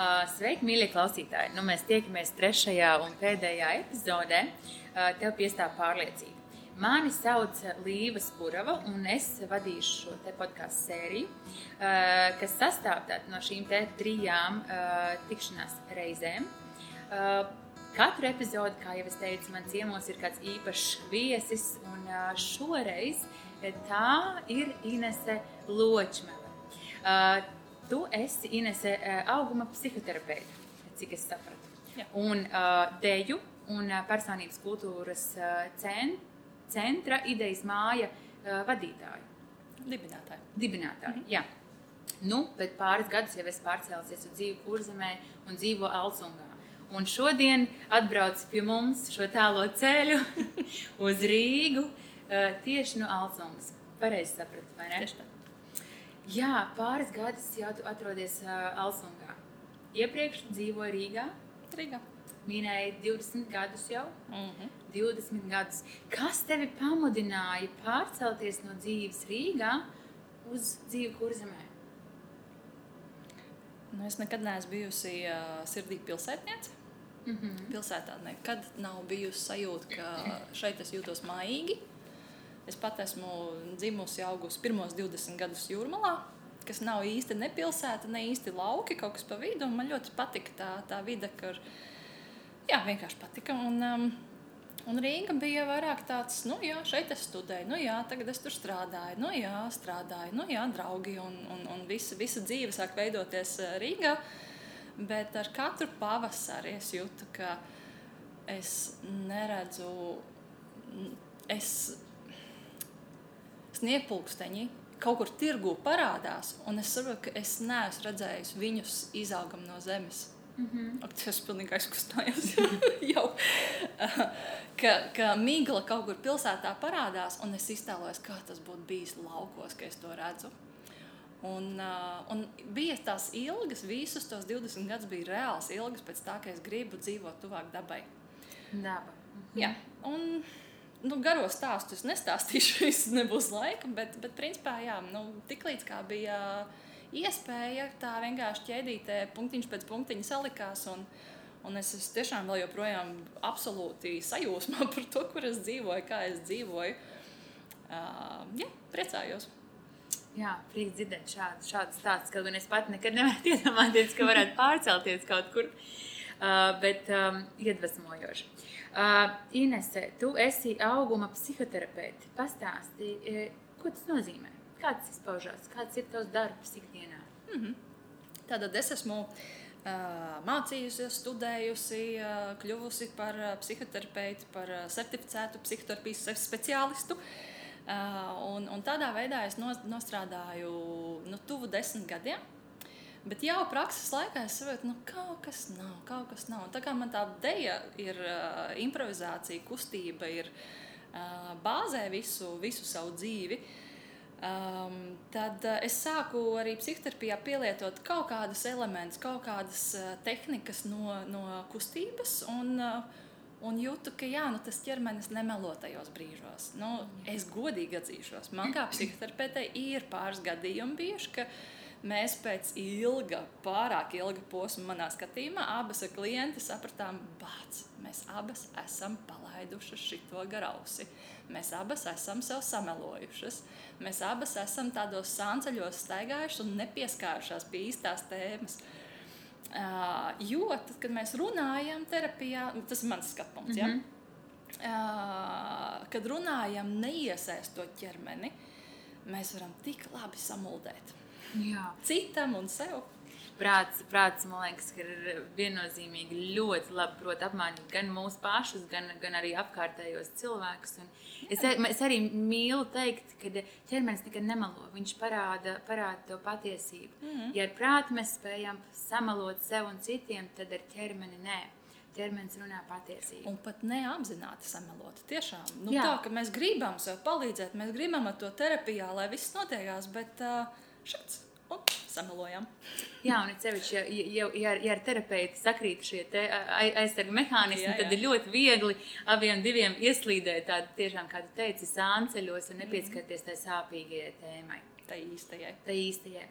Sveiki, mīļie klausītāji! Nu, mēs tiekamies trešajā un pēdējā epizodē. Tev piestāv pārliecība. Mani sauc Līva Spurava, un es vadīšu šo podkāstu sēriju, kas sastāv no šīm trijām tikšanās reizēm. Katru epizodi, kā jau es teicu, man ciemos ir kāds īpašs viesis, un šoreiz tā ir Inese Ločmele. Tu esi Inese auguma psihoterapeite, cik es sapratu. Jā. Un deju un personības kultūras centra idejas māja vadītāju. Dibinātāju. Dibinātāju, mm -hmm. jā. Nu, pēc pāris gadus jau es pārcēlusies uz dzīvi Kurzemē un dzīvo Alsungā. Un šodien atbrauc pie mums šo tālo ceļu uz Rīgu uh, tieši no Alcūnas. Pareizi sapratu, vai ne? Tieši tā. Jā, pāris gadus jau tu atrodies uh, Alcūnā. Iepriekš dzīvoji Rīgā. Rīgā. Minēji 20 gadus jau. Mm -hmm. 20 gadus. Kas tevi pamudināja pārcelties no dzīves Rīgā uz dzīvi Kurzemē? Nu, es nekad neesmu bijusi uh, sirdī pilsētniece. Mm -hmm. Pilsētā nekad nav bijusi sajūta, ka šeit es jūtos mājīgi. Es pat esmu dzimusi, augusi pirmos 20 gadus jūrmalā, kas nav īsti ne pilsēta, ne īsti lauki, kaut kas pa vidu. Man ļoti patika tā, tā vide, kur jā, vienkārši patika. Un, um, Un Rīga bija vairāk tāds, nu, jā, šeit es studēju, nu, jā, tagad es tur strādāju, nu, jā, strādāju, nu, jā, draugi, un, un, un visa, visa dzīve sāk veidoties uh, Rīgā. Bet ar katru pavasari es jūtu, ka es neredzu, es sniegpulksteņi kaut kur tirgu parādās, un es saprotu, ka es neesmu redzējis viņus izaugam no zemes. Mm -hmm. Ak, tas pilnīgi aizkustājās. jau, ka, ka migla kaut kur pilsētā parādās, un es iztēlojos, kā tas būtu bijis laukos, ka es to redzu. Un, uh, un bija tās ilgas, visus tos 20 gadus bija reāls ilgas pēc tā, ka es gribu dzīvot tuvāk dabai. Daba. Mhm. Jā, un nu, garo stāstu es nestāstīšu, es nebūs laika, bet, bet principā, jā, nu, tiklīdz kā bija iespēja, tā vienkārši ķēdītē punktiņš pēc punktiņa salikās. Un, un es, es tiešām vēl joprojām absolūti sajūsmā par to, kur es dzīvoju, kā es dzīvoju. Uh, jā, priecājos. Jā, prieks dzirdēt šādu, šādu stāstu. Kaut gan es pat nekad nevaru iedomāties, ka varētu pārcelties kaut kur, uh, bet um, iedvesmojoši. Uh, Inese, tu esi auguma psihoterapeite. Pastāsti, ko tas nozīmē? Kā tas izpaužās? Kāds ir tavs darbs ikdienā? Mm -hmm. Tātad es esmu uh, mācījusies, studējusi, uh, kļuvusi par uh, psihoterapeitu, par uh, certificētu psihoterapijas speciālistu. Uh, un, un tādā veidā es nostrādāju nu, tuvu desmit gadiem. Bet jau prakses laikā es saprotu, ka nu, kaut kas nav, kaut kas nav. Un tā kā man tā ideja ir uh, improvizācija, kustība, ir uh, bāzē visu, visu savu dzīvi, um, tad uh, es sāku arī psihoterapijā pielietot kaut kādus elementus, kaut kādas uh, tehnikas no, no kustības. Un, uh, Un jūtu, ka jā, nu, tas ķermenis nemelo tajos brīžos. Nu, es godīgi atzīšos, man kā psihoterapeitei ir pāris gadījumi bijuši, ka mēs pēc ilga, pārāk ilga posma, manā skatījumā, abas ar klienti sapratām, bāc, mēs abas esam palaidušas šito garausi. Mēs abas esam sev samelojušas. Mēs abas esam tādos sānceļos staigājušas un nepieskārušās pie īstās tēmas. Uh, jo tad, kad mēs runājam terapijā, nu, tas ir mans skatu punkts. Mm -hmm. ja? uh, kad runājam, neiesaistot ķermeni, mēs varam tik labi samuldēt. Jā. Citam un sev prāts, prāts, man liekas, ir viennozīmīgi ļoti labi prot apmānīt gan mūsu pašus, gan, gan arī apkārtējos cilvēkus. Es, es arī mīlu teikt, ka ķermenis nekad nemelo. Viņš parāda, parāda to patiesību. Mm -hmm. Ja ar prātu mēs spējam samalot sev un citiem, tad ar ķermeni nē ķermenis runā patiesību. Un pat neapzināti samelot. Tiešām nu, Jā. tā, ka mēs gribam sev palīdzēt, mēs gribam ar to terapijā, lai viss notiekās, bet uh, šāds un samelojam. Jā, un cevišķi, ja, ja, ja, ja ar terapeitu sakrīt šie aizsargu mehānismi, jā, jā. tad ir ļoti viegli abiem diviem ieslīdēt tādā tiešām, kā tu teici, sānceļos un nepieskarties tai sāpīgajai tēmai. Tā īstajai. Tā īstajai.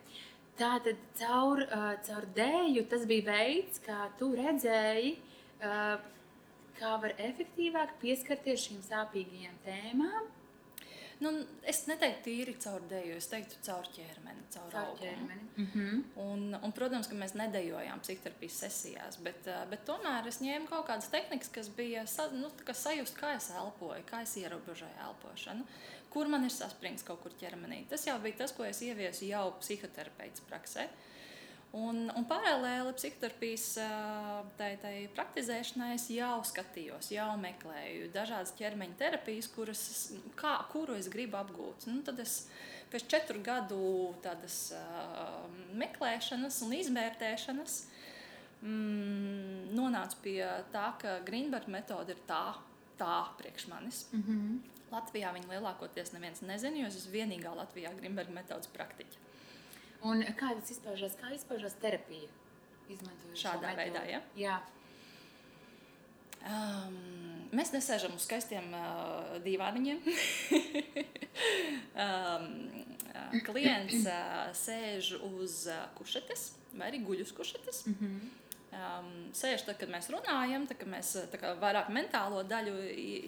Tā tad caur, caur dēļu tas bija veids, kā tu redzēji, kā var efektīvāk pieskarties šīm sāpīgajām tēmām. Nu, es neteiktu tīri caur dēļu, es teiktu caur ķermeni, caur, ķermeni. Mhm. Un, un, protams, ka mēs nedējojām psihoterapijas sesijās, bet, eh, bet tomēr es ņēmu kaut kādas tehnikas, kas bija nu, kā sajust, kā es elpoju, kā es ierobežoju elpošanu, kur man ir saspringts kaut kur ķermenī. Tas jau bija tas, ko es ieviesu jau psihoterapeits praksē. Un, un paralēli psihoterapijas ā, tai, tai praktizēšanai es jau skatījos, jau meklēju dažādas ķermeņa terapijas, kuras, kā, kuru es gribu apgūt. Nu, tad es pēc četru gadu tādas, uh, meklēšanas un izvērtēšanas mm, nonācu pie tā, ka Greenberga metode ir tā, tā priekš manis. Mhm. Latvijā viņa lielākoties neviens nezina, jo es esmu vienīgā Latvijā Greenberga metodas praktiķa. Un kā tas izpaužās? Kā izpaužās terapija? Izmantojot Šādā veidā, ja? Jā. Um, mēs nesēžam uz skaistiem uh, dīvāniņiem. um, klients uh, sēž uz uh, kušetes vai arī guļ uz kušetes. Mhm. Um, sēž tad, kad mēs runājam, tad, kad mēs tā kā vairāk mentālo daļu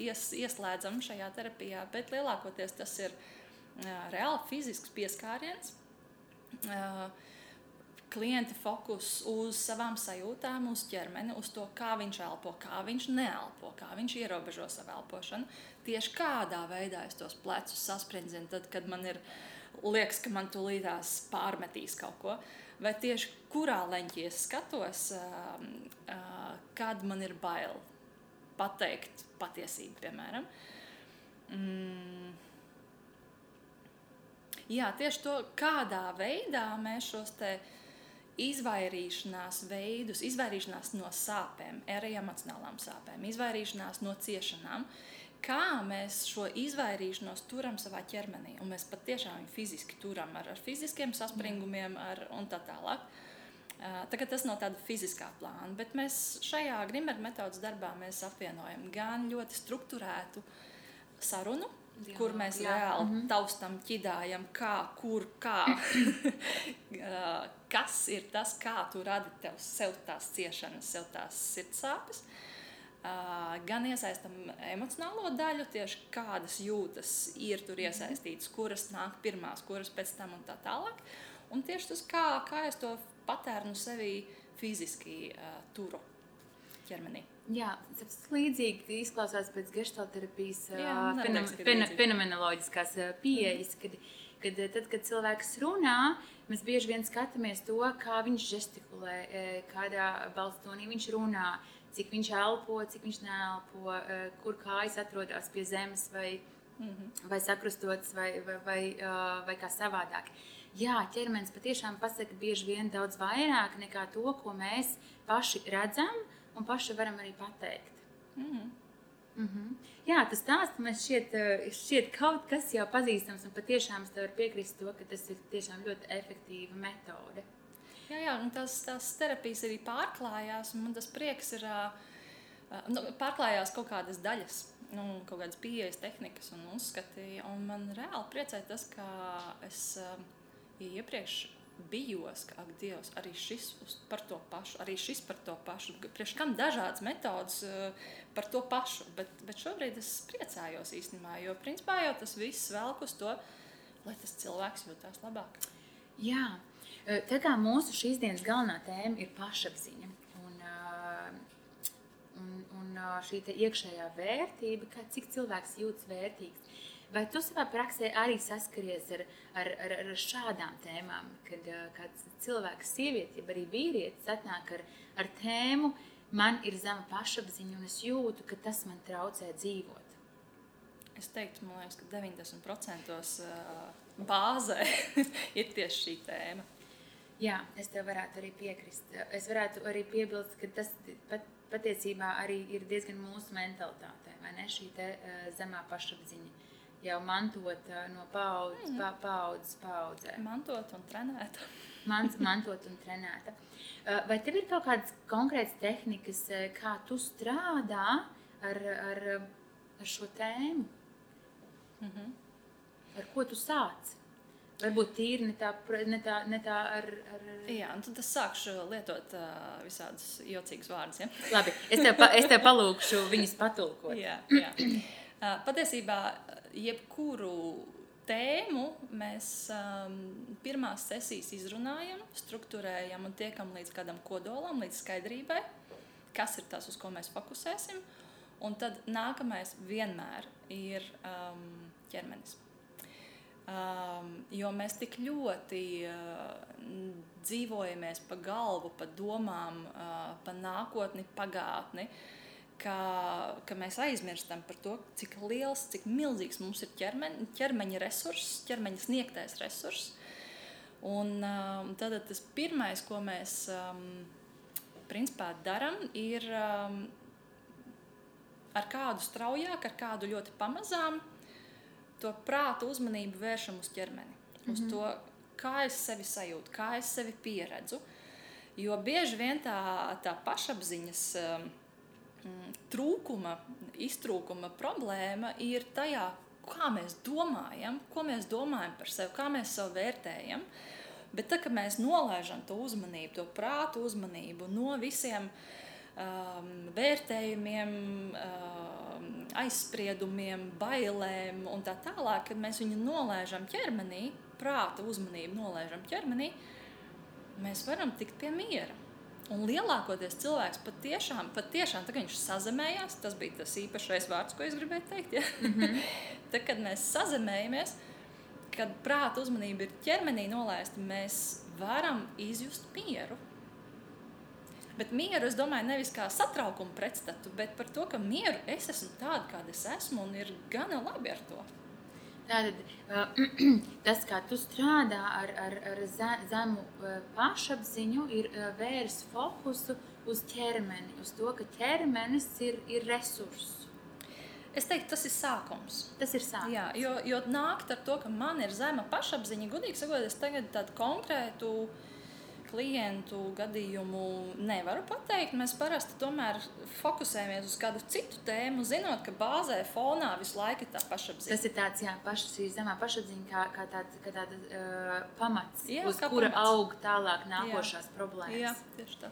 ies, ieslēdzam šajā terapijā, bet lielākoties tas ir uh, reāli fizisks pieskāriens. Uh, klienta fokus uz savām sajūtām, uz ķermeni, uz to, kā viņš elpo, kā viņš neelpo, kā viņš ierobežo savu elpošanu. Tieši kādā veidā es tos plecus sasprindzinu, tad, kad man ir liekas, ka man tūlītās pārmetīs kaut ko. Vai tieši kurā leņķī es skatos, uh, uh, kad man ir bail pateikt patiesību, piemēram. Mm. Jā, tieši to, kādā veidā mēs šos te izvairīšanās veidus, izvairīšanās no sāpēm, arī emocionālām sāpēm, izvairīšanās no ciešanām, kā mēs šo izvairīšanos turam savā ķermenī. Un mēs patiešām viņu fiziski turam ar, ar fiziskiem saspringumiem ar, un tā tālāk. Tagad tas no tāda fiziskā plāna, bet mēs šajā Grimberga metodas darbā mēs apvienojam gan ļoti strukturētu sarunu, Dialogu, kur mēs jā. reāli Mhm. taustam, ķidājam, kā, kur, kā. Kas ir tas, kā tu radi tev sev tās ciešanas, sev tās sirdsāpes. Gan iesaistam emocionālo daļu, tieši kādas jūtas ir tur iesaistītas, kuras nāk pirmās, kuras pēc tam un tā tālāk. Un tieši tas, kā, kā es to patērnu sevī fiziski uh, turu ķermenī. Jā, tas līdzīgi izklausās pēc līdzīgi. fenomenoloģiskās pieejas, kad, kad ā, tad, kad cilvēks runā, mēs bieži vien skatāmies to, kā viņš žestikulē, ē, kādā balstonī viņš runā, cik viņš elpo, cik viņš neelpo, ā, kur kājas atrodas pie zemes vai, Mhm. vai sakrustots vai, vai, vai, vai kā savādāk. Jā, ķermenis patiešām pasaka bieži vien daudz vairāk nekā to, ko mēs paši redzam un paši varam arī pateikt. Mhm. Mm -hmm. Jā, tas stāsts man šķiet, eh, šķiet kaut kas jau pazīstams, un patiešām es varu piekrist to, ka tas ir ļoti efektīva metode. Jā, jā un tas, tās terapijas arī pārklājās. un Man tas prieks ir. Nu, pārklājās kaut kādas daļas, nu, kaut kādas pieejas, tehnikas un uzskati. Un man reāli priecē tas, ka es ja iepriekš bijos, ka, ak, Dievs, arī šis par to pašu, arī šis par to pašu. Priekš kam dažādas metodas ā, par to pašu, bet, bet šobrīd es priecājos īstenībā, jo principā jau tas viss velk uz to, lai tas cilvēks jūtas labāk. Jā, eh, tā kā mūsu šīs dienas galvenā tēma ir pašapziņa un, eh, un, un eh, šī iekšējā vērtība, kā, cik cilvēks jūtas vērtīgs. Vai tu savā praksē arī saskaries ar, ar, ar, ar šādām tēmām, kad eh, kāds cilvēks, sieviete, jeb arī vīrietis atnāk ar, ar tēmu, man ir zema pašapziņa un es jūtu, ka tas man traucē dzīvot? Es teiktu, liekas, ka 90% ā, bāzē ir tieši šī tēma. Jā, es tev varētu arī piekrist. Es varētu arī piebilst, ka tas pat, patiesībā arī ir diezgan mūsu mentalitātē, vai ne? Šī te, uh, zemā pašapziņa jau mantot uh, no paudzes, pa, paudzes paudzē. Mantot un trenēt. Mans, mantot un trenēta. Uh, vai tev ir kaut kādas konkrētas tehnikas, uh, kā tu strādā ar, ar, ar šo tēmu? Mhm. Ar ko tu sāc? Varbūt tīri ne tā, ne tā, ne tā ar. ar... Jā, un tad es sākšu lietot uh, visādus jocīgus vārdus. Ja? Labi, es tev, pa, es tev palūkšu viņus patulkot. Jā, jā. Uh, patiesībā, jebkuru tēmu mēs um, pirmās sesijas izrunājam, struktūrējam un tiekam līdz kādam kodolam, līdz skaidrībai, kas ir tas, uz ko mēs fokusēsim. Un tad nākamais vienmēr ir um, ķermenis. Um, jo mēs tik ļoti uh, dzīvojamies pa galvu, pa domām, uh, pa nākotni, pagātni, ka, ka mēs aizmirstam par to, cik liels, cik milzīgs mums ir ķermeņa, ķermeņa resurss, ķermeņa sniegtais resurss. Un um, tad tas pirmais, ko mēs um, principā darām, ir um, ar kādu straujāk, ar kādu ļoti pamazām to prātu uzmanību vēršam uz ķermeni. Uz mm -hmm. to, kā es sevi sajūtu, kā es sevi pieredzu. Jo bieži vien tā, tā pašapziņas um, trūkuma, iztrūkuma problēma ir tajā, kā mēs domājam, ko mēs domājam par sevi, kā mēs sevi vērtējam. Bet tad, kad mēs nolaižam to uzmanību, to prātu uzmanību no visiem um, vērtējumiem, um, aizspriedumiem, bailēm un tā tālāk, kad mēs viņu nolaižam ķermenī, prāta uzmanību nolaižam ķermenī, mēs varam tikt pie miera. Un lielākoties cilvēks patiešām, patiešām tā, viņš sazemējās, tas bija tas īpašais vārds, ko es gribēju teikt. Ja? Mm -hmm. tad, kad mēs sazemējamies, kad prāta uzmanība ir ķermenī nolaista, mēs varam izjust mieru. Bet mieru es domāju nevis kā satraukumu pretstatu, bet par to, ka mieru es esmu tāda, kāda es esmu, un ir gana labi ar to. Tātad tas, kā tu strādā ar, ar, ar ze- zemu uh, pašapziņu, ir uh, vērs fokusu uz ķermeni, uz to, ka ķermenis ir, ir resurss. Es teiktu, tas ir sākums. Tas ir sākums. Jā, jo, jo nākt ar to, ka man ir zema pašapziņa, gudīgi sakot, es tagad tādu konkrētu klientu gadījumu nevaru pateikt. Mēs parasti tomēr fokusējamies uz kādu citu tēmu, zinot, ka bāzē fonā visu laiku ir tā pašapziņa. Tas ir tāds jā, paš, šī zemā pašapziņa, kā, kā tāds kā tāda, uh, pamats, Jā, uz kura pamats. aug tālāk nākošās jā. problēmas. Jā, tieši tā.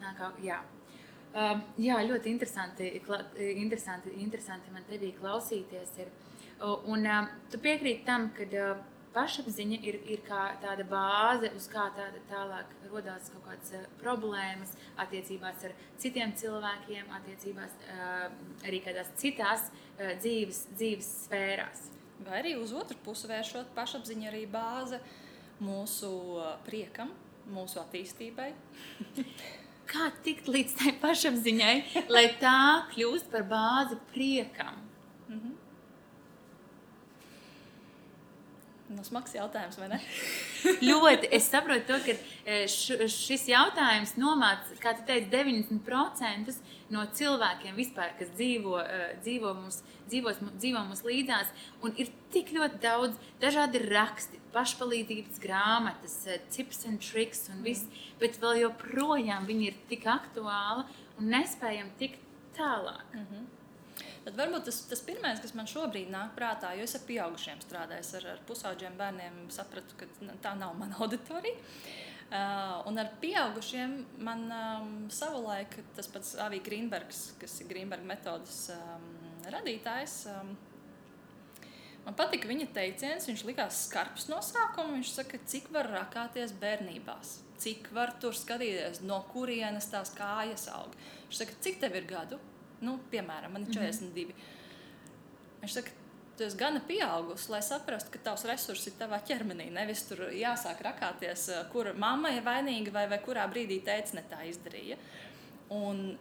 Nākā, jā. Um, jā, ļoti interesanti, kla, interesanti, interesanti man tevī klausīties. Ir. Un um, tu piekrīti tam, ka uh, pašapziņa ir, ir kā tāda bāze, uz kā tāda tālāk radās kaut kādas uh, problēmas attiecībās ar citiem cilvēkiem, attiecībās uh, arī kādās citās uh, dzīves, dzīves sfērās. Vai arī uz otru pusi vēršot pašapziņa arī bāze mūsu priekam, mūsu attīstībai. Kā tikt līdz tai pašapziņai, lai tā kļūst par bāzi priekam? No smags jautājums, vai ne? Ļoti. Es saprotu, to, ka e, š, šis jautājums nomāca, kā tu teici, 90% no cilvēkiem vispār, kas dzīvo, e, dzīvo, mums, dzīvos, dzīvo mums līdzās. Un ir tik ļoti daudz dažādi raksti, pašpalīdzības grāmatas, e, tips and tricks un viss, bet vēl joprojām viņi ir tik aktuāli un nespējam tikt tālāk. Tad varbūt tas, tas pirmais, kas man šobrīd nāk prātā, jo es ar pieaugušiem strādāju, ar, ar pusauģiem bērniem sapratu, ka tā nav mana auditorija. Uh, un ar pieaugušiem man um, savulaik tas pats Avija Grīnbergs, kas ir Grīnberga metodas um, radītājs. Um, Man patika viņa teiciens, viņš likās skarbs no sākuma. Viņš saka, cik var rakāties bērnībā, cik var tur skatīties, no kurienes tās kājas aug. Viņš saka, cik tev ir gadu? Nu, piemēram, man ir 42. Viņš saka, tu esi gana pieaugusi, lai saprastu, ka tavs resurss ir tavā ķermenī. Nevis tur jāsāk rakāties, eh, kur mamma ir vainīga vai, vai kurā brīdī teica, ne tā izdarīja. Un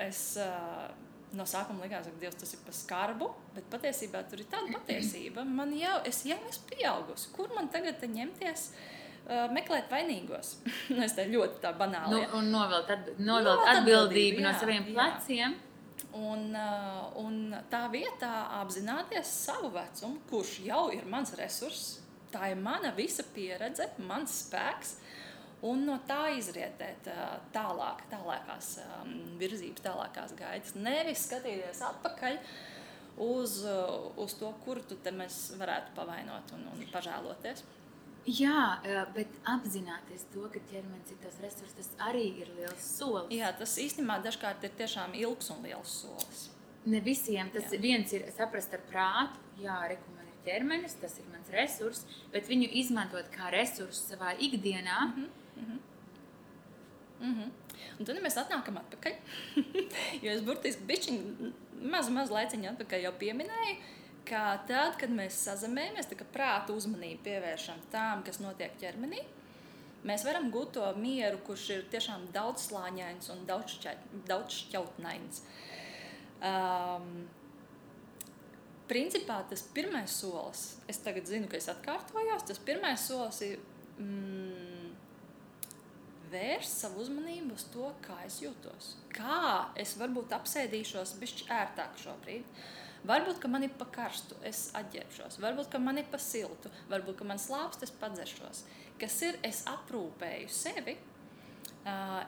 es uh, no sākuma likās, ka Dievs tas ir par skarbu, bet patiesībā tur ir tāda patiesība. Man jau, es jau esmu pieaugusi. Kur man tagad ņemties? Uh, meklēt vainīgos. Nu, es te ļoti tā banāli. Nu, un novelt, atb novelt Novelt atbildību atbildību, no jā, saviem jā. pleciem. Un, uh, un tā vietā apzināties savu vecumu, kurš jau ir mans resurss, tā ir mana visa pieredze, mans spēks. Un no tā izrietēt uh, tālāk, tālākās um, virzības, tālākās gaitas. Nevis skatīties atpakaļ uz, uh, uz to, kur tu te mēs varētu pavainot un, un pažēloties. Jā, bet apzināties to, ka ķermenis ir tas resurs, tas arī ir liels solis. Jā, tas īstenībā dažkārt ir tiešām ilgs un liels solis. Ne visiem tas Jā. viens ir saprast ar prātu, jā, ir ķermenis, tas ir mans resurs, bet viņu izmantot kā resursu savā ikdienā. Mm -hmm. Mm -hmm. Mm -hmm. Un tad mēs atnākam atpakaļ. jo es burtiski bišķiņu mazu, mazu laiciņu atpakaļ jau pieminēju, ka tad, kad mēs sazemējamies, tad prātu uzmanību pievēršam tām, kas notiek ķermenī, mēs varam gūt to mieru, kurš ir tiešām daudzslāņains un daudzšķautnains. Um, principā tas pirmais solis, es tagad zinu, ka es atkārtojos, tas pirmais solis ir mm, vērst savu uzmanību uz to, kā es jūtos. Kā es varbūt apsēdīšos, bišķi ērtāk šobrīd. Varbūt, ka man ir pa karstu, es atģērbšos, varbūt, ka man ir pa siltu, varbūt, ka man slāpst, es padzeršos. Kas ir, es aprūpēju sevi,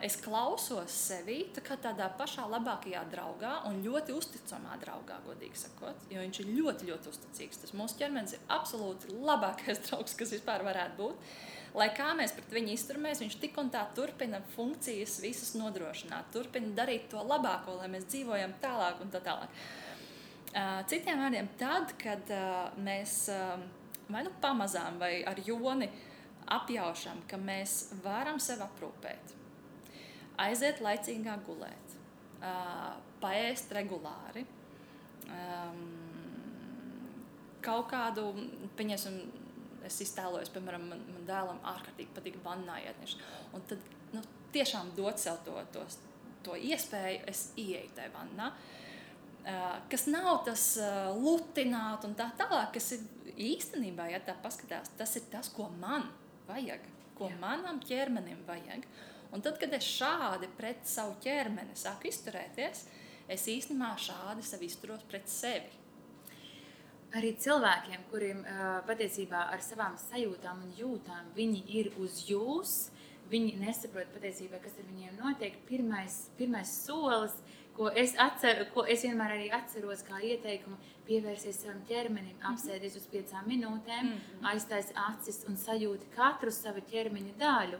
es klausos sevi tā tādā pašā labākajā draugā un ļoti uzticamā draugā, godīgi sakot, jo viņš ir ļoti, ļoti uzticīgs. Tas mūsu ķermenis ir absolūti labākais draugs, kas vispār varētu būt. Lai kā mēs pret viņu izturamies, viņš tik un tā turpina funkcijas visas nodrošināt, turpina darīt to labāko, lai mēs dzīvojam tālāk un tā tālāk. Citiem vārdiem, tad, kad mēs vai nu pamazām, vai ar joni apjaušam, ka mēs varam sevi aprūpēt, aiziet laicīgā gulēt, paēst regulāri, kaut kādu, pieņemsim, es iztēlojos, piemēram, man, man dēlam ārkārtīgi patīk vannā iet. Un tad nu, tiešām dot sev to, to, to iespēju, es ieeju tajā vannā. Uh, kas nav tas lutināt un tā tālāk, kas ir īstenībā, ja tā paskatās, tas ir tas, ko man vajag, ko Jā. manam ķermenim vajag. Un tad, kad es šādi pret savu ķermeni sāku izturēties, es īstenībā šādi sev izturos pret sevi. Arī cilvēkiem, kuriem uh, patiesībā ar savām sajūtām un jūtām viņi ir uz jums, viņi nesaprot patiesībā, kas ar viņiem notiek. Pirmais, pirmais solis ir ko es, atceru, ko es vienmēr arī atceros kā ieteikumu, pievērsies savam ķermenim, mhm. apsēdies uz piecām minūtēm, mm -hmm. aiztais acis un sajūti katru savu ķermeņa daļu.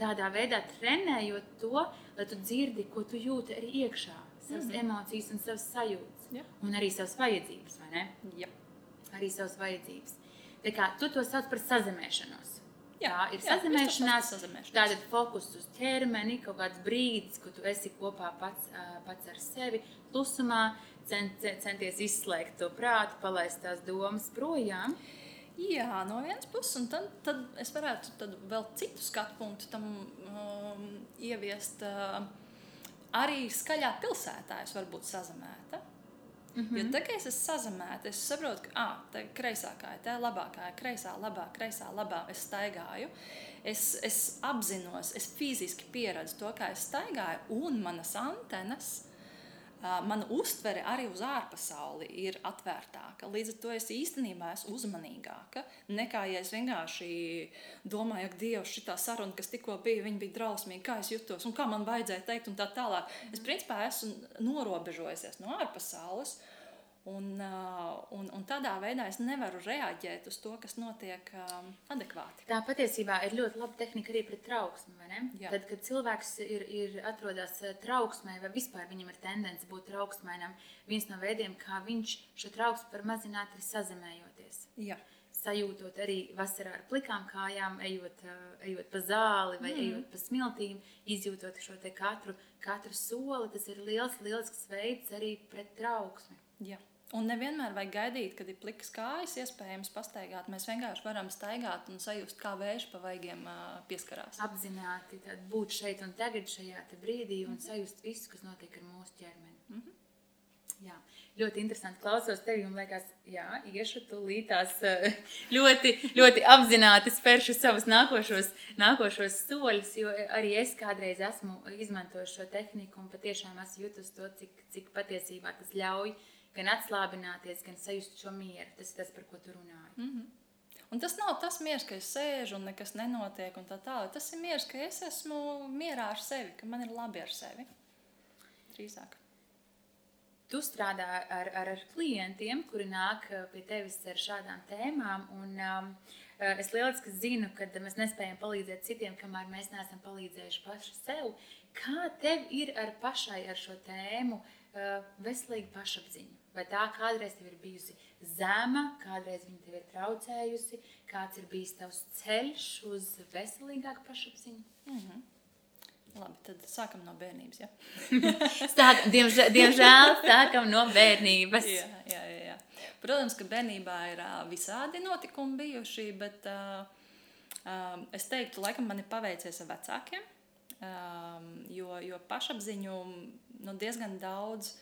Tādā veidā trenējot to, lai tu dzirdi, ko tu jūti arī iekšā, savas mm -hmm. emocijas un savas sajūtas. Ja. Un arī savas vajadzības, vai ne? Ja. Arī savas vajadzības. Tā kā tu to sauc par sazemēšanos. Jā, ir sazināšanās. Tāda fokus uz ķermeni, kaut kāds brīdis, kad tu esi kopā pats, pats ar sevi, klusumā, cent, centies izslēgt to prātu, palaist tās domas projām. Jā, no vienas puses, un tad, tad es varētu vēl citu skatu punktu tam um, ieviest. Uh, arī skaļā pilsētā es varu būt sazināta. Mm -hmm. Jo tā kā es esmu sazemēta, es saprotu, ka ah, tā kreisā kāja, tā ir labā kāja, kreisā, labā, kreisā, labā. Es staigāju, es, es apzinos, es fiziski pieredzu to, kā es staigāju, un manas antenas mana uztvere arī uz ārpasauli ir atvērtāka. Līdz ar to es īstenībā esmu uzmanīgāka nekā ja es vienkārši domāju, ka Dievs, šī saruna, kas tikko bija, bija drausmīga, kā es jutos un kā man vajadzēja teikt, un tā tālāk. Es principā esmu norobežojusies no ārpasaules. Uh, un, un tādā veidā es nevaru reaģēt uz to, kas notiek um, adekvāti. Tā patiesībā ir ļoti laba tehnika arī pret trauksmi. Tad, kad cilvēks ir, ir atrodas uh, trauksmē, vai vispār viņam ir tendence būt trauksmēnam, viens no veidiem, kā viņš šo trauksmi var mazināt, ir sazemējoties. Jā. Sajūtot arī vasarā ar plikām kājām, ejot, uh, ejot pa zāli vai mm. ejot pa smiltīm, izjūtot šo katru, katru soli. Tas ir liels, lielisks veids arī pret trauksmi. Jā. Un nevienmēr vajag gaidīt, kad ir plikas kājas, iespējams, pastaigāt. Mēs vienkārši varam staigāt un sajust, kā vējš pa vaigiem pieskarās. Apzināti būt šeit un tagad, šajā brīdī, un mm -hmm. sajust visu, kas notiek ar mūsu ķermeni. Mm -hmm. Jā, ļoti interesanti klausos tevi, un liekas, jā, iešu tūlīt tās ļoti, ļoti apzināti spēršu savus nākošos, nākošos soļus, jo arī es kādreiz esmu izmantojis šo tehniku, un patiešām esmu jutus to, cik, cik patiesībā tas ļauj uh, gan atslābināties, gan sajust šo mieru. Tas ir tas, par ko tu runāji. Mm -hmm. Un tas nav tas miers, ka es sēžu un nekas nenotiek. Tā tā. Tas ir miers, ka es esmu mierā ar sevi, ka man ir labi ar sevi. Drīzāk. Tu strādā ar, ar, ar klientiem, kuri nāk uh, pie tevis ar šādām tēmām. Un, um, Es lieliski zinu, ka mēs nespējam palīdzēt citiem, kamēr mēs neesam palīdzējuši paši sev. Kā tev ir ar pašai ar šo tēmu veselīgu pašapziņu? Vai tā kādreiz tev ir bijusi zema, kādreiz viņa tev ir traucējusi, kāds ir bijis tavs ceļš uz veselīgāku pašapziņu? Mm -hmm. Labi, tad sākam no bērnības. Ja? Sāk, diemžēl, diemžēl sākam no bērnības. jā, jā, jā, jā. Protams, ka bērnībā ir uh, visādi notikumi bijuši, bet uh, uh, es teiktu, laikam man ir paveicies ar vecākiem, uh, jo, jo pašapziņu nu, diezgan daudz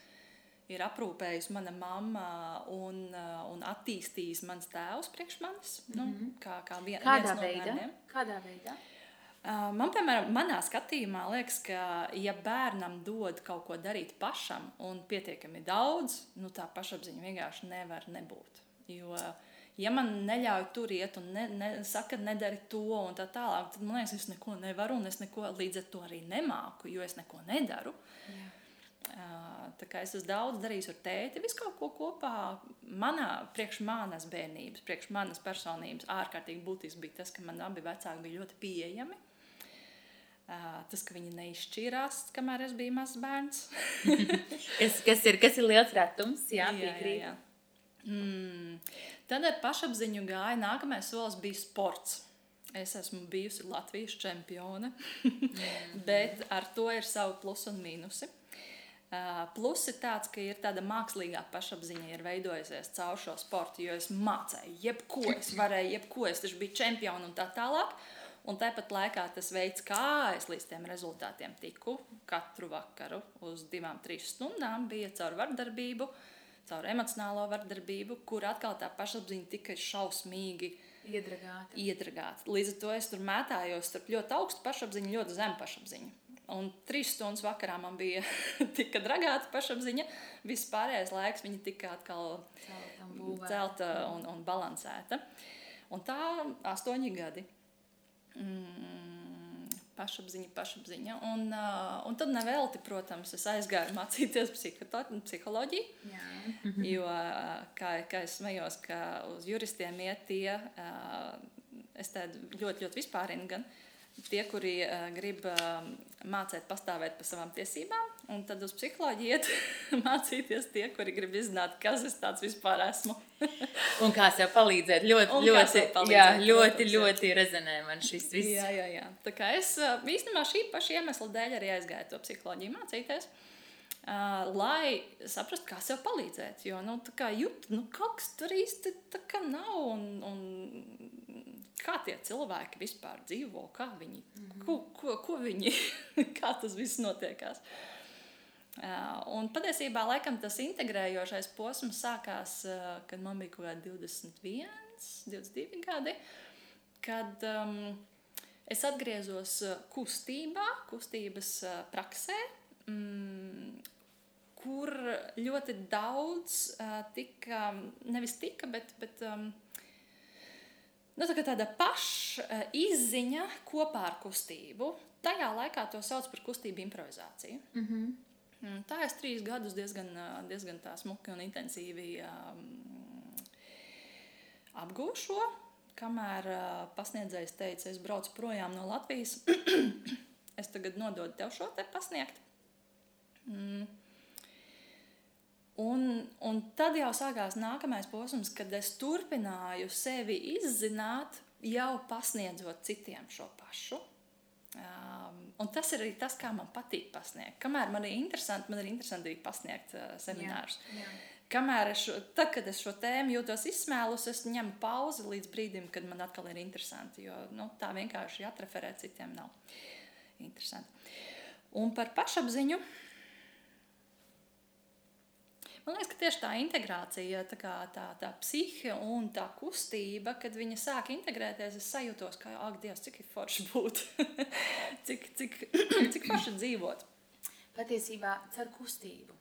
ir aprūpējusi mana mamma un, uh, un attīstījis mans tēvs priekš manis. Mm -hmm. nu, mhm. kā, kā vien, Kādā veidā? No Kādā veidā? Man, piemēram, manā skatījumā liekas, ka, ja bērnam dod kaut ko darīt pašam un pietiekami daudz, nu, tā pašapziņa vienkārši nevar nebūt. Jo, ja man neļauj tur iet un ne, ne, saka, nedari to un tā tālāk, tad man liekas, es neko nevaru un es neko līdz ar to arī nemāku, jo es neko nedaru. Jā. Es esmu daudz darījis ar tēti, visu kaut ko kopā. Manā, priekš manas bērnības, priekš manas personības ārkārtīgi būtisks bija tas, ka man abi vecāki bija ļoti pieejami Tas, ka viņi neizšķīrās, kamēr es biju mazs bērns. kas, kas, ir, kas ir liels retums, jā, jā, jā, jā. Mm. Tad ar pašapziņu gāja nākamais solis bija sports. Es esmu bijusi Latvijas čempione, mm. bet ar to ir savi plusi un mīnusi. Uh, plus ir tāds, ka ir tāda mākslīgā pašapziņa, ir veidojusies caur šo sportu, jo es mācīju, jebko es varēju, jebko es biju čempions un tā tālāk. Un tāpat laikā tas veids, kā es līdz tiem rezultātiem tiku katru vakaru uz divām, trīs stundām, bija caur vardarbību, caur emocionālo vardarbību, kur atkal tā pašapziņa tika šausmīgi iedragāta. iedragāta. Līdz ar to es tur mētājos starp ļoti augstu pašapziņu, ļoti zemu pašapziņu. Un trīs stundas vakarā man bija tika dragāta pašapziņa. Viss pārējais laiks viņa tika atkal celta un, un balansēta. Un tā astoņi gadi. Mm, pašapziņa, pašapziņa. Un, uh, un tad nevelti, protams, es aizgāju mācīties psiholoģiju. Jā. jo, kā, kā es smējos, ka uz juristiem iet tie, uh, es tādu ļoti, ļoti vispārinu gan. Uh, tie, kuri uh, grib uh, mācīt, pastāvēt par savām tiesībām, un tad uz psiholoģiju iet mācīties tie, kuri grib izzināt, kas es tāds vispār esmu. un kā sev palīdzēt. Ļoti, un ļoti, palīdzēt, jā, ļoti, protams, ļoti rezonē man šis viss. Jā, jā, jā. Tā kā es īstenībā šī paša iemesla dēļ arī aizgāju to psiholoģiju mācīties. Uh, lai saprastu, kā sev palīdzēt. Jo nu, jūt, nu, kaut kas tur īsti nav. Un, un kā tie cilvēki vispār dzīvo, kā viņi, mm -hmm. ko, ko, ko viņi, kā tas viss notiekās. Uh, un patiesībā laikam, tas integrējošais posms sākās, uh, kad man bija kaut kādi 21, 22 gadi, kad um, es atgriezos kustībā, kustības uh, praksē, um, kur ļoti daudz uh, tika, nevis tika, bet, bet um, nu, tā tāda pašizziņa kopā ar kustību. Tajā laikā to sauc par kustību improvizāciju. Mm -hmm. Tā es trīs gadus diezgan, diezgan tā smuki un intensīvi um, apgūšu šo. Kamēr uh, pasniedzējs teica, es braucu projām no Latvijas, es tagad nododu tev šo te pasniegt. Mm. Un, un tad jau sākās nākamais posms, kad es turpināju sevi izzināt, jau pasniedzot citiem šo pašu. Um, un tas ir arī tas, kā man patīk pasniegt. Kamēr man ir interesanti, man ir interesanti arī pasniegt uh, seminārus. Jā, jā. Kamēr es, šo, tad, kad es šo tēmu jūtos izsmēlus, es ņemu pauzi līdz brīdim, kad man atkal ir interesanti. Jo nu, tā vienkārši atreferēt citiem nav interesanti. Un par pašapziņu. Man liekas, ka tieši tā integrācija, tā, kā, tā, tā psihe un tā kustība, kad viņa sāk integrēties, es sajūtos, ka, ak, Dievs, cik ir forši būt, cik, cik, cik forši dzīvot. Patiesībā caur kustību.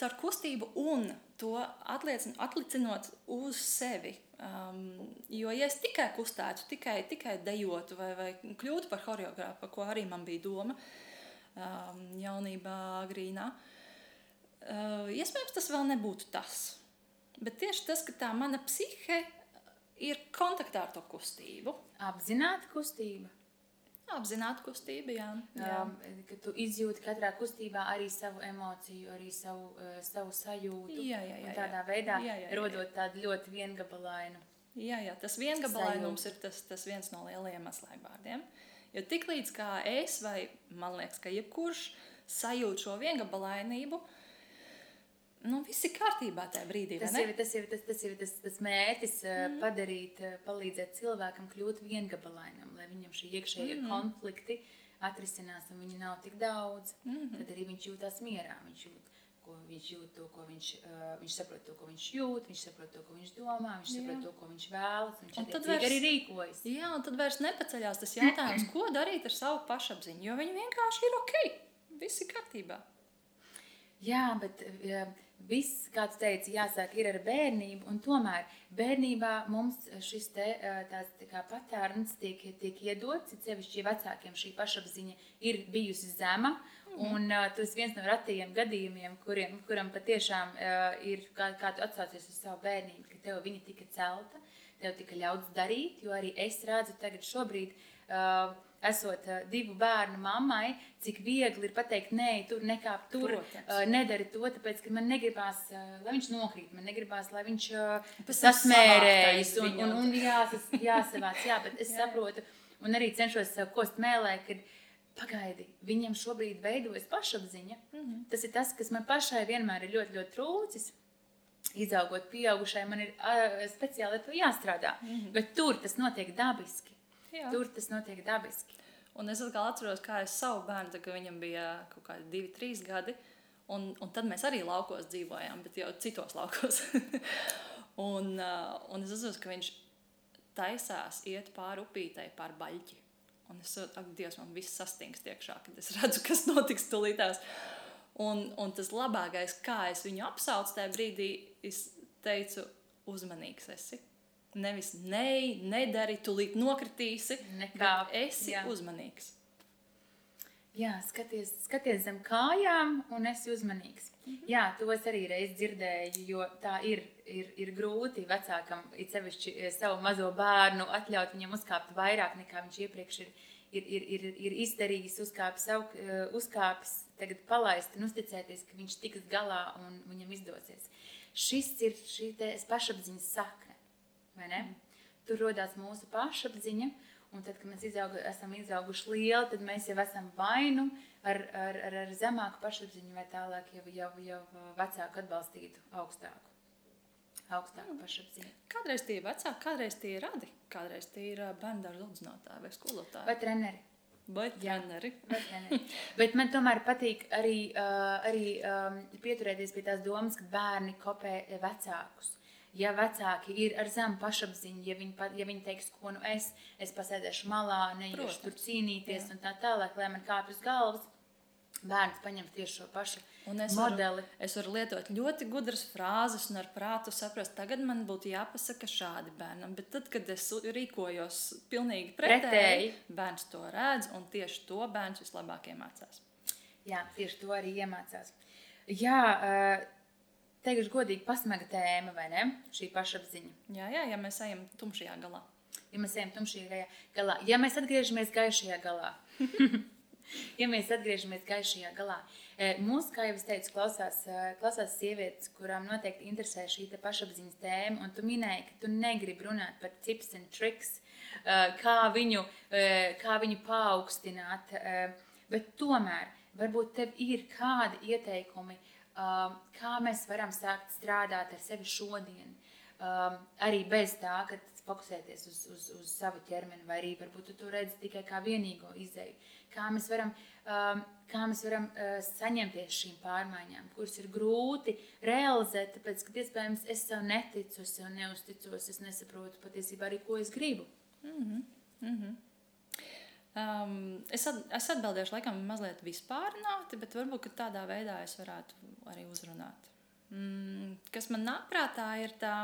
Caur kustību un to atlicinot uz sevi. Um, jo, ja es tikai kustētu, tikai, tikai dejotu vai, vai kļūtu par choreogrāfu, ko arī man bija doma um, jaunībā, agrīnā, uh, Uh, iespējams, tas vēl nebūtu tas. Bet tieši tas, ka tā mana psihe ir kontaktā ar to kustību. Apzināta kustība. Apzināta kustība, jā. jā. Um, ka tu izjūti katrā kustībā arī savu emociju, arī savu, uh, savu sajūtu. Jā, jā, jā, un tādā jā. veidā Jā, jā, jā, rodot tādu ļoti viengabalainu. Jā, jā, tas viengabalainums ir tas, tas viens no lielajiem atslēgvārdiem. Jo tiklīdz kā es, vai man liekas, ka jebkurš sajūt šo viengabalainību, nu viss ir kārtībā tajā brīdī. Tas ir tas, ir tas, tas, ir tas, tas mērķis mm. padarīt, uh, palīdzēt cilvēkam kļūt viengabalainam, lai viņam šie iekšējie mm. konflikti atrisinās un viņi nav tik daudz. Mm. Tad arī viņš jūtas mierā. Viņš jūt, ko viņš jūt, to, ko viņš, uh, viņš saprot, to, ko viņš jūt, viņš saprot to, ko viņš domā, viņš saprot Jā. to, ko viņš vēlas. Viņš Un tad vairs- arī rīkojas. Jā, un tad vairs nepaceļās tas jautājums, ko darīt ar savu pašapziņu. Jo viņi vienkārši ir ok, viss ir kārtībā. Jā, bet uh, viss, kā tu teici, jāsāk ir ar bērnību. Un tomēr bērnībā mums šis te, uh, tāds tā patērns tiek, tiek iedots. it Sevišķi vecākiem šī pašapziņa ir bijusi zema. Un uh, tas viens no retajiem gadījumiem, kuriem, kuram patiešām uh, ir, kā, kā tu atsaucies uz savu bērnību, ka tev viņa tika celta, tev tika ļauts darīt, jo arī es redzu tagad šobrīd. Uh, Esot uh, divu bērnu mammai, cik viegli ir pateikt, nē, tur nekāp tur, Protams. uh, nedari to, tāpēc, ka man negribās, uh, lai viņš nokrīt, man negribās, lai viņš uh, sasmērējas un, un, un jāsas, jāsavāc, jā, bet es Jā. saprotu un arī cenšos sev kost mēlē, ka pagaidi, viņam šobrīd veidojas pašapziņa. Mm. -hmm. Tas ir tas, kas man pašai vienmēr ir ļoti, ļoti trūcis. Izaugot pieaugušai, man ir uh, speciāli jāstrādā. Mm -hmm. Bet tur tas notiek dabiski. Jā. Tur tas notiek dabiski. Un es atkal atceros, kā es savu bērnu, kad viņam bija kaut kādi divi, trīs gadi. Un, un tad mēs arī laukos dzīvojām, bet jau citos laukos. un, uh, un es atceros, ka viņš taisās iet pāri upītei, pāri baļķi. Un es saprotu, ak, Dievs, man viss sastingst iekšā, kad es redzu, kas notiks tulītās. Un, un tas labākais, kā es viņu apsaucu tajā brīdī, es teicu, uzmanīgs esi. Nevis nē, nedari, tūlīt nokritīsi. Nekā, esi jā. uzmanīgs. Jā, skaties, skaties zem kājām, un esi uzmanīgs. Mm -hmm. Jā, to es arī reiz dzirdēju, jo tā ir, ir, ir grūti vecākam, it sevišķi eh, savu mazo bērnu, atļaut viņam uzkāpt vairāk nekā viņš iepriekš ir, ir, ir, ir, ir izdarījis, uzkāpis, aug, eh, uzkāpis, tagad palaist un uzticēties, ka viņš tiks galā un viņam izdosies. Šis ir šī pašapziņas sakne? Mm. Tur rodās mūsu pašapziņa. Un tad, kad mēs izaugu, esam izauguši lieli, tad mēs jau esam vainu ar, ar, ar, ar zemāku pašapziņu, vai tālāk jau, jau, jau vecāku atbalstītu augstāku, augstāku pašapziņu. Kādreiz tie ir vecāki, kādreiz tie ir radi, kādreiz tie ir bērnu dārza audzinātāji vai skolotāji. Vai treneri? Vai Jā. treneri? Bet man tomēr patīk arī, uh, arī um, pieturēties pie tās domas, ka bērni kopē vecākus. Ja vecāki ir ar zemu pašapziņu, ja viņi, ja viņi teiks, ko nu es, es pasēdēšu malā, neiešu tur cīnīties Jā. un tā tālāk, lai man kāpj uz galvas, bērns paņem tieši šo pašu Un es varu, modeli. es varu lietot ļoti gudras frāzes un ar prātu saprast, tagad man būtu jāpasaka šādi bērnam. Bet tad, kad es rīkojos pilnīgi pretēji, Pretēji. bērns to redz un tieši to bērns vislabāk iemācās. Jā, tieši to arī iemācās. Jā, uh, teikšu godīgi, pasmaga tēma, vai ne? Šī pašapziņa. Jā, jā, ja mēs ejam tumšajā galā. Ja mēs ejam tumšajā galā, ja mēs atgriežamies gaišajā galā, ja mēs atgriežamies gaišajā galā, e, mūsu, kā jau es teicu, klausās, e, klausās sievietes, kurām noteikti interesē šī pašapziņas tēma, un tu minēji, ka tu negribi runāt par tips and tricks, e, kā viņu, kā viņu paaugstināt, bet tomēr varbūt tev ir kādi ieteikumi, um, kā mēs varam sākt strādāt ar sevi šodien. Um, arī bez tā, ka fokusēties uz, uz, uz savu ķermeni, vai arī varbūt tu to redzi tikai kā vienīgo izēju. Kā mēs varam, um, kā mēs varam uh, saņemties šīm pārmaiņām, kuras ir grūti realizēt, tāpēc, ka iespējams es sev neticu, es sev neusticos, es nesaprotu patiesībā arī, ko es gribu. Um, es, at, es atbildēšu, laikam, mazliet vispārināti, bet varbūt tādā veidā es varētu arī uzrunāt. Mm, kas man nāk prātā, ir tā,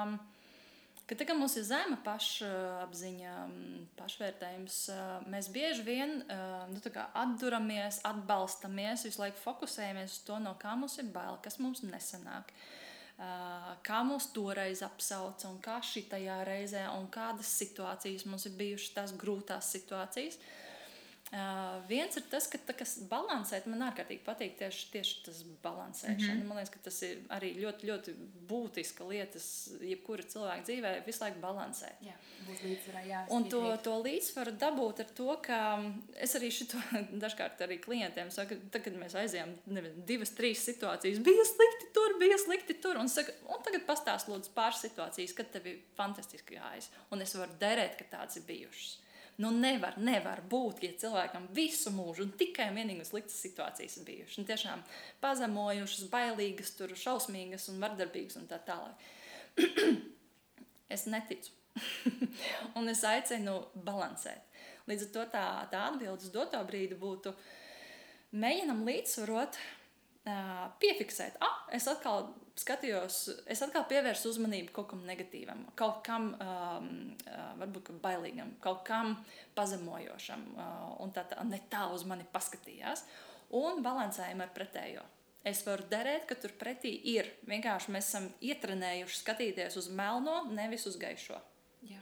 ka tā, mums ir zema pašapziņa, mm, pašvērtējums. uh, Mēs bieži vien uh, nu, kā atduramies, atbalstamies, visu laiku fokusējamies uz to, no kā mums ir bail, kas mums nesanāk. kā mūs toreiz apsauca un kā šī tajā reizē, un kādas situācijas mums ir bijušas tās grūtās situācijas. Uh, Uh, viens ir tas, ka tas balansēt, man ārkārtīgi patīk tieši, tieši tas balansēšana. Mm -hmm. Man liekas, ka tas ir arī ļoti, ļoti būtiska lieta, jebkura cilvēka dzīvē, visu laiku balansēt. Jā, līdzsvarā. Un to, to līdzsvaru dabūt ar to, ka es arī šito dažkārt arī klientiem saku, tad, kad mēs aizējām nevien, divas, trīs situācijas, bija slikti tur, bija slikti tur, un, saka, un tagad pastāst lūdzu pāris situācijas, kad tev ir fantastiski gājis, un es varu derēt, ka tāds ir bijušas. Nu, nevar, nevar būt, ja cilvēkam visu mūžu un tikai un vienīgi sliktas situācijas ir bijušas. Un tiešām pazemojušas, bailīgas, tur, šausmīgas un vardarbīgas un tā tālāk. es neticu. un es aicinu balansēt. Līdz ar to tā, tā atbilde uz doto brīdi būtu mēģinam līdzsvarot, piefiksēt, ah, es atkal skatījos, es atkal pievērsu uzmanību kaut kam negatīvam, kaut kam um, uh, varbūt bailīgam, kaut kam pazemojošam, uh, un tā, tā ne tā uz mani paskatījās. Un balansējam ar pretējo. Es varu derēt, ka tur pretī ir. Vienkārši mēs esam ietrenējuši skatīties uz melno, nevis uz gaišo. Jā.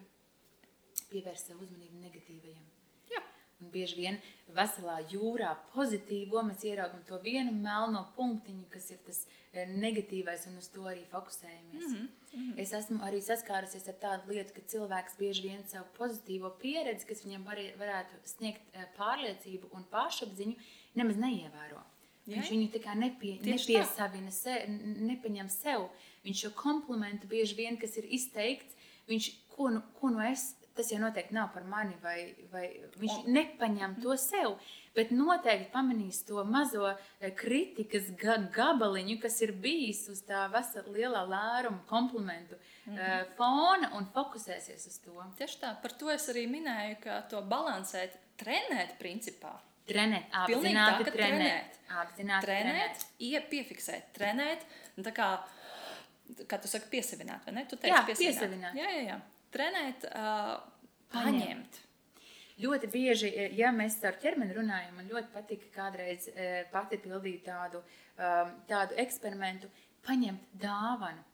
Pievērst savu uzmanību negatīvajam. Un bieži vien veselā jūrā pozitīvo mēs ieraugam to vienu melno punktiņu, kas ir tas e, negatīvais, un uz to arī fokusējamies. Mm -hmm. Es esmu arī saskārusies ar tādu lietu, ka cilvēks bieži vien savu pozitīvo pieredzi, kas viņam var, varētu sniegt e, pārliecību un pašapziņu, nemaz neievēro. Jā, Viņš viņu tā kā nepie, nepiesavina, se, nepaņem sev. Viņš šo komplimentu bieži vien, kas ir izteikts, viņš, ko, nu, ko nu es tas jau noteikti nav par mani, vai, vai viņš un, nepaņem to sev. Bet noteikti pamanīs to mazo eh, kritikas ga gabaliņu, kas ir bijis uz tā vesela lielā lēruma komplimentu mm -hmm. fona un fokusēsies uz to. Tieši tā, par to es arī minēju, ka to balansēt, trenēt principā. Trenēt, apzināti tā, trenēt. trenēt. Apzināti trenēt, trenēt. piefiksēt, trenēt. Kā, kā tu saki, piesavināt, vai ne? Tu teici, jā, piesavināt. piesavināt. Jā, jā, jā trenēt, paņemt. Ļoti bieži, ja mēs ar ķermeni runājam, man ļoti patika kādreiz pati pildīt tādu, tādu eksperimentu, paņemt dāvanu.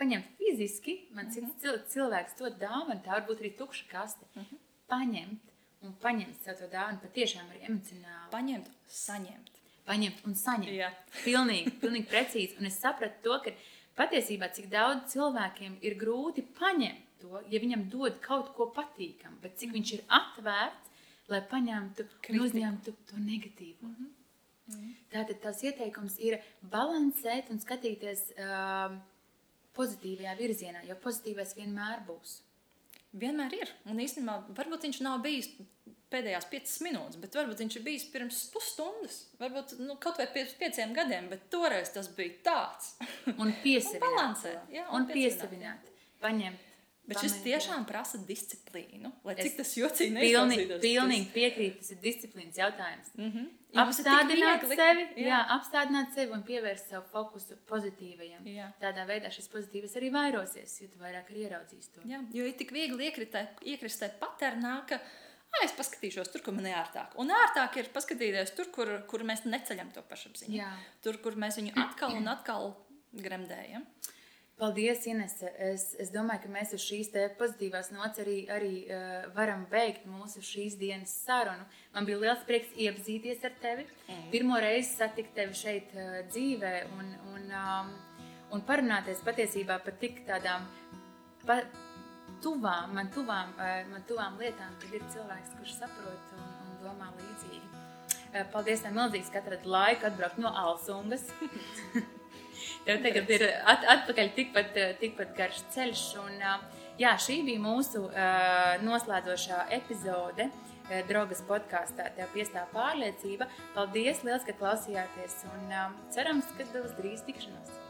Paņemt fiziski, man uh -huh. cits cilvēks to dāvanu, tā varbūt arī tukša kaste. Uh -huh. Paņemt un paņemt sev to dāvanu patiešām arī emocionāli. Paņemt, saņemt. Paņemt un saņemt. Jā. Pilnīgi, pilnīgi precīzi. Un es sapratu to, ka patiesībā cik daudz cilvēkiem ir grūti paņemt to, ja viņam dod kaut ko patīkamu, bet cik viņš ir atvērts, lai paņemtu un uzņemtu to negatīvo. Mm -hmm. Mm -hmm. Tātad tās ieteikums ir balansēt un skatīties uh, pozitīvajā virzienā, jo pozitīvais vienmēr būs. Vienmēr ir. Un īstenībā varbūt viņš nav bijis pēdējās piecas minūtes, bet varbūt viņš ir bijis pirms pusstundas, varbūt nu, kaut vai pirms pieciem gadiem, bet toreiz tas bija tāds. Un piesavināt. un balansēt. Jā, un, un piesavināt. Paņemt Bet šis tiešām prasa disciplīnu. Lai cik tas jocīgi neizklausītos. Pilnīgi piekrītu, tas ir disciplīnas jautājums. Mm -hmm. Apstādināt sevi, jā. jā, apstādināt sevi un pievērst savu fokusu pozitīvajam. Jā. Tādā veidā šis pozitīvs arī vairosies, jo tu vairāk arī ieraudzīsi to. Jā, jo ir tik viegli iekrist tajā paternā, ka ah, es paskatīšos tur, kur man ir ērtāk. Un ērtāk ir paskatīties tur, kur, kur mēs neceļam to pašapziņu. Jā. Tur, kur mēs viņu atkal un atkal gremdējam. Paldies, Inese. Es, es domāju, ka mēs uz šīs pozitīvās nots arī, arī uh, varam beigt mūsu šīs dienas sarunu. Man bija liels prieks iepazīties ar tevi. Mm. Pirmo reizi satikt tevi šeit uh, dzīvē un, un, um, un parunāties patiesībā par tik tādām pa, tuvām, man tuvām, uh, man tuvām lietām, kad ir cilvēks, kurš saprot un, un domā līdzīgi. Uh, paldies, milzīgs, ka atradi laiku atbraukt no Alsungas. Tev tagad ir at, atpakaļ tikpat, tikpat garš ceļš. Un, jā, šī bija mūsu noslēdzošā epizode. Drogas podkāstā tev piestāv pārliecība. Paldies, liels, ka klausījāties un cerams, ka uz drīz tikšanos!